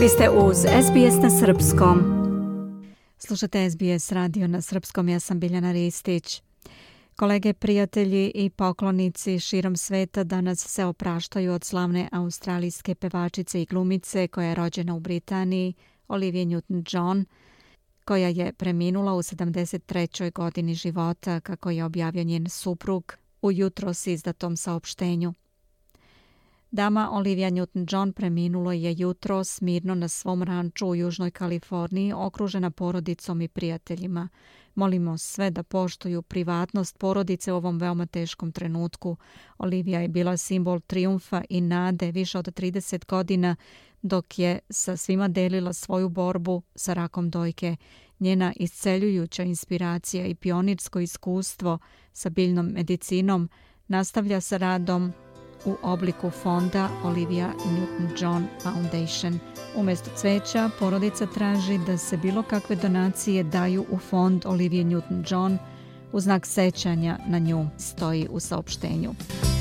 Vi ste uz SBS na Srpskom. Slušate SBS radio na Srpskom, ja sam Biljana Ristić. Kolege, prijatelji i poklonici širom sveta danas se opraštaju od slavne australijske pevačice i glumice koja je rođena u Britaniji, Olivia Newton-John, koja je preminula u 73. godini života, kako je objavio njen suprug u jutro s izdatom saopštenju. Dama Olivia Newton-John preminulo je jutro smirno na svom ranču u Južnoj Kaliforniji, okružena porodicom i prijateljima. Molimo sve da poštuju privatnost porodice u ovom veoma teškom trenutku. Olivia je bila simbol triumfa i nade više od 30 godina, dok je sa svima delila svoju borbu sa rakom dojke. Njena isceljujuća inspiracija i pionirsko iskustvo sa biljnom medicinom nastavlja sa radom u obliku fonda Olivia Newton-John Foundation. Umjesto cveća, porodica traži da se bilo kakve donacije daju u fond Olivia Newton-John u znak sećanja na nju stoji u saopštenju.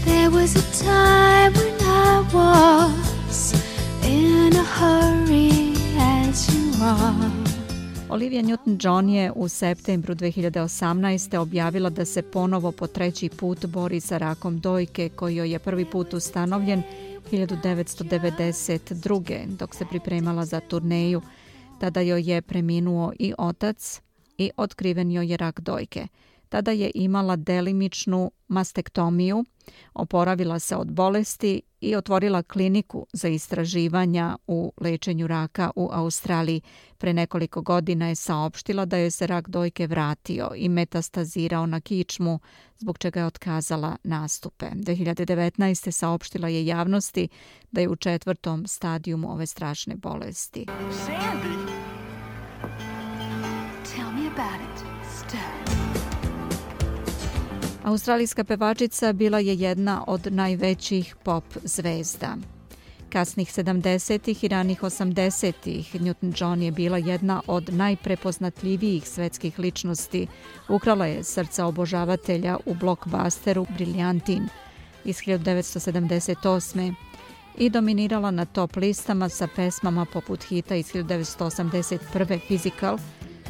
There was a time when I was in a hurry Olivia Newton-John je u septembru 2018. objavila da se ponovo po treći put bori sa rakom dojke koji joj je prvi put ustanovljen 1992. dok se pripremala za turneju. Tada joj je preminuo i otac i otkriven joj je rak dojke. Tada je imala delimičnu mastektomiju, oporavila se od bolesti i otvorila kliniku za istraživanja u lečenju raka u Australiji. Pre nekoliko godina je saopštila da joj se rak dojke vratio i metastazirao na kičmu, zbog čega je otkazala nastupe. 2019. saopštila je javnosti da je u četvrtom stadijumu ove strašne bolesti. Sandy! Australijska pevačica bila je jedna od najvećih pop zvezda. Kasnih 70-ih i ranih 80-ih Newton John je bila jedna od najprepoznatljivijih svetskih ličnosti. Ukrala je srca obožavatelja u blockbusteru Brilliantin iz 1978. i dominirala na top listama sa pesmama poput hita iz 1981. Physical,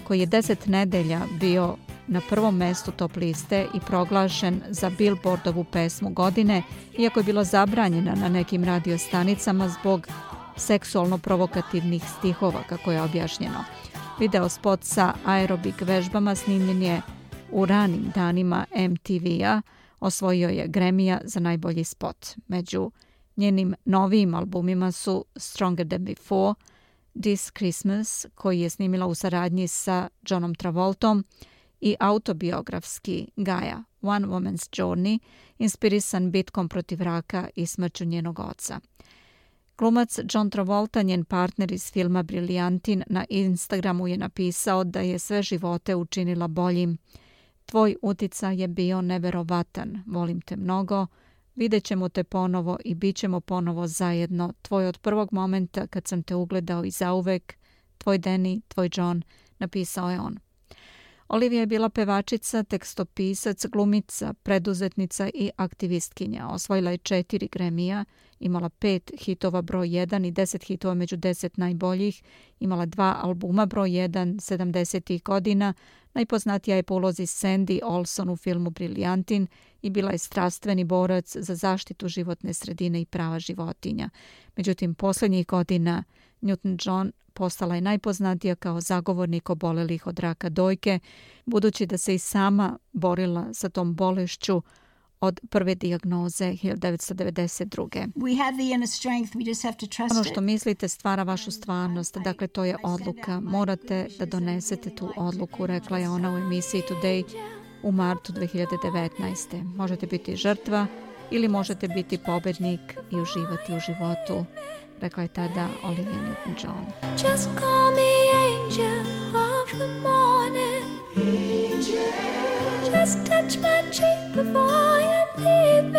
koji je deset nedelja bio na prvom mestu top liste i proglašen za Billboardovu pesmu godine, iako je bila zabranjena na nekim radiostanicama zbog seksualno provokativnih stihova, kako je objašnjeno. Video spot sa aerobik vežbama snimljen je u ranim danima MTV-a, osvojio je Gremija za najbolji spot. Među njenim novijim albumima su Stronger Than Before, This Christmas, koji je snimila u saradnji sa Johnom Travoltom, i autobiografski Gaja, One Woman's Journey, inspirisan bitkom protiv raka i smrću njenog oca. Glumac John Travolta, njen partner iz filma Briljantin, na Instagramu je napisao da je sve živote učinila boljim. Tvoj utica je bio neverovatan, volim te mnogo, vidjet ćemo te ponovo i bit ćemo ponovo zajedno. Tvoj od prvog momenta kad sam te ugledao i zauvek, tvoj Danny, tvoj John, napisao je on. Olivia je bila pevačica, tekstopisac, glumica, preduzetnica i aktivistkinja. Osvojila je četiri gremija, imala pet hitova broj 1 i deset hitova među deset najboljih, imala dva albuma broj 1 70. godina, najpoznatija je po ulozi Sandy Olson u filmu Briljantin i bila je strastveni borac za zaštitu životne sredine i prava životinja. Međutim, posljednjih godina Newton-John postala je najpoznatija kao zagovornik obolelih od raka dojke, budući da se i sama borila sa tom bolešću od prve dijagnoze 1992. We have the inner strength, we just have to trust ono što mislite stvara vašu stvarnost, dakle to je odluka. Morate da donesete tu odluku, rekla je ona u emisiji Today u martu 2019. Možete biti žrtva ili možete biti pobednik i uživati u životu rekla je tada Olivia Newton-John. Just call me angel of the morning angel. Just touch my cheek before you leave me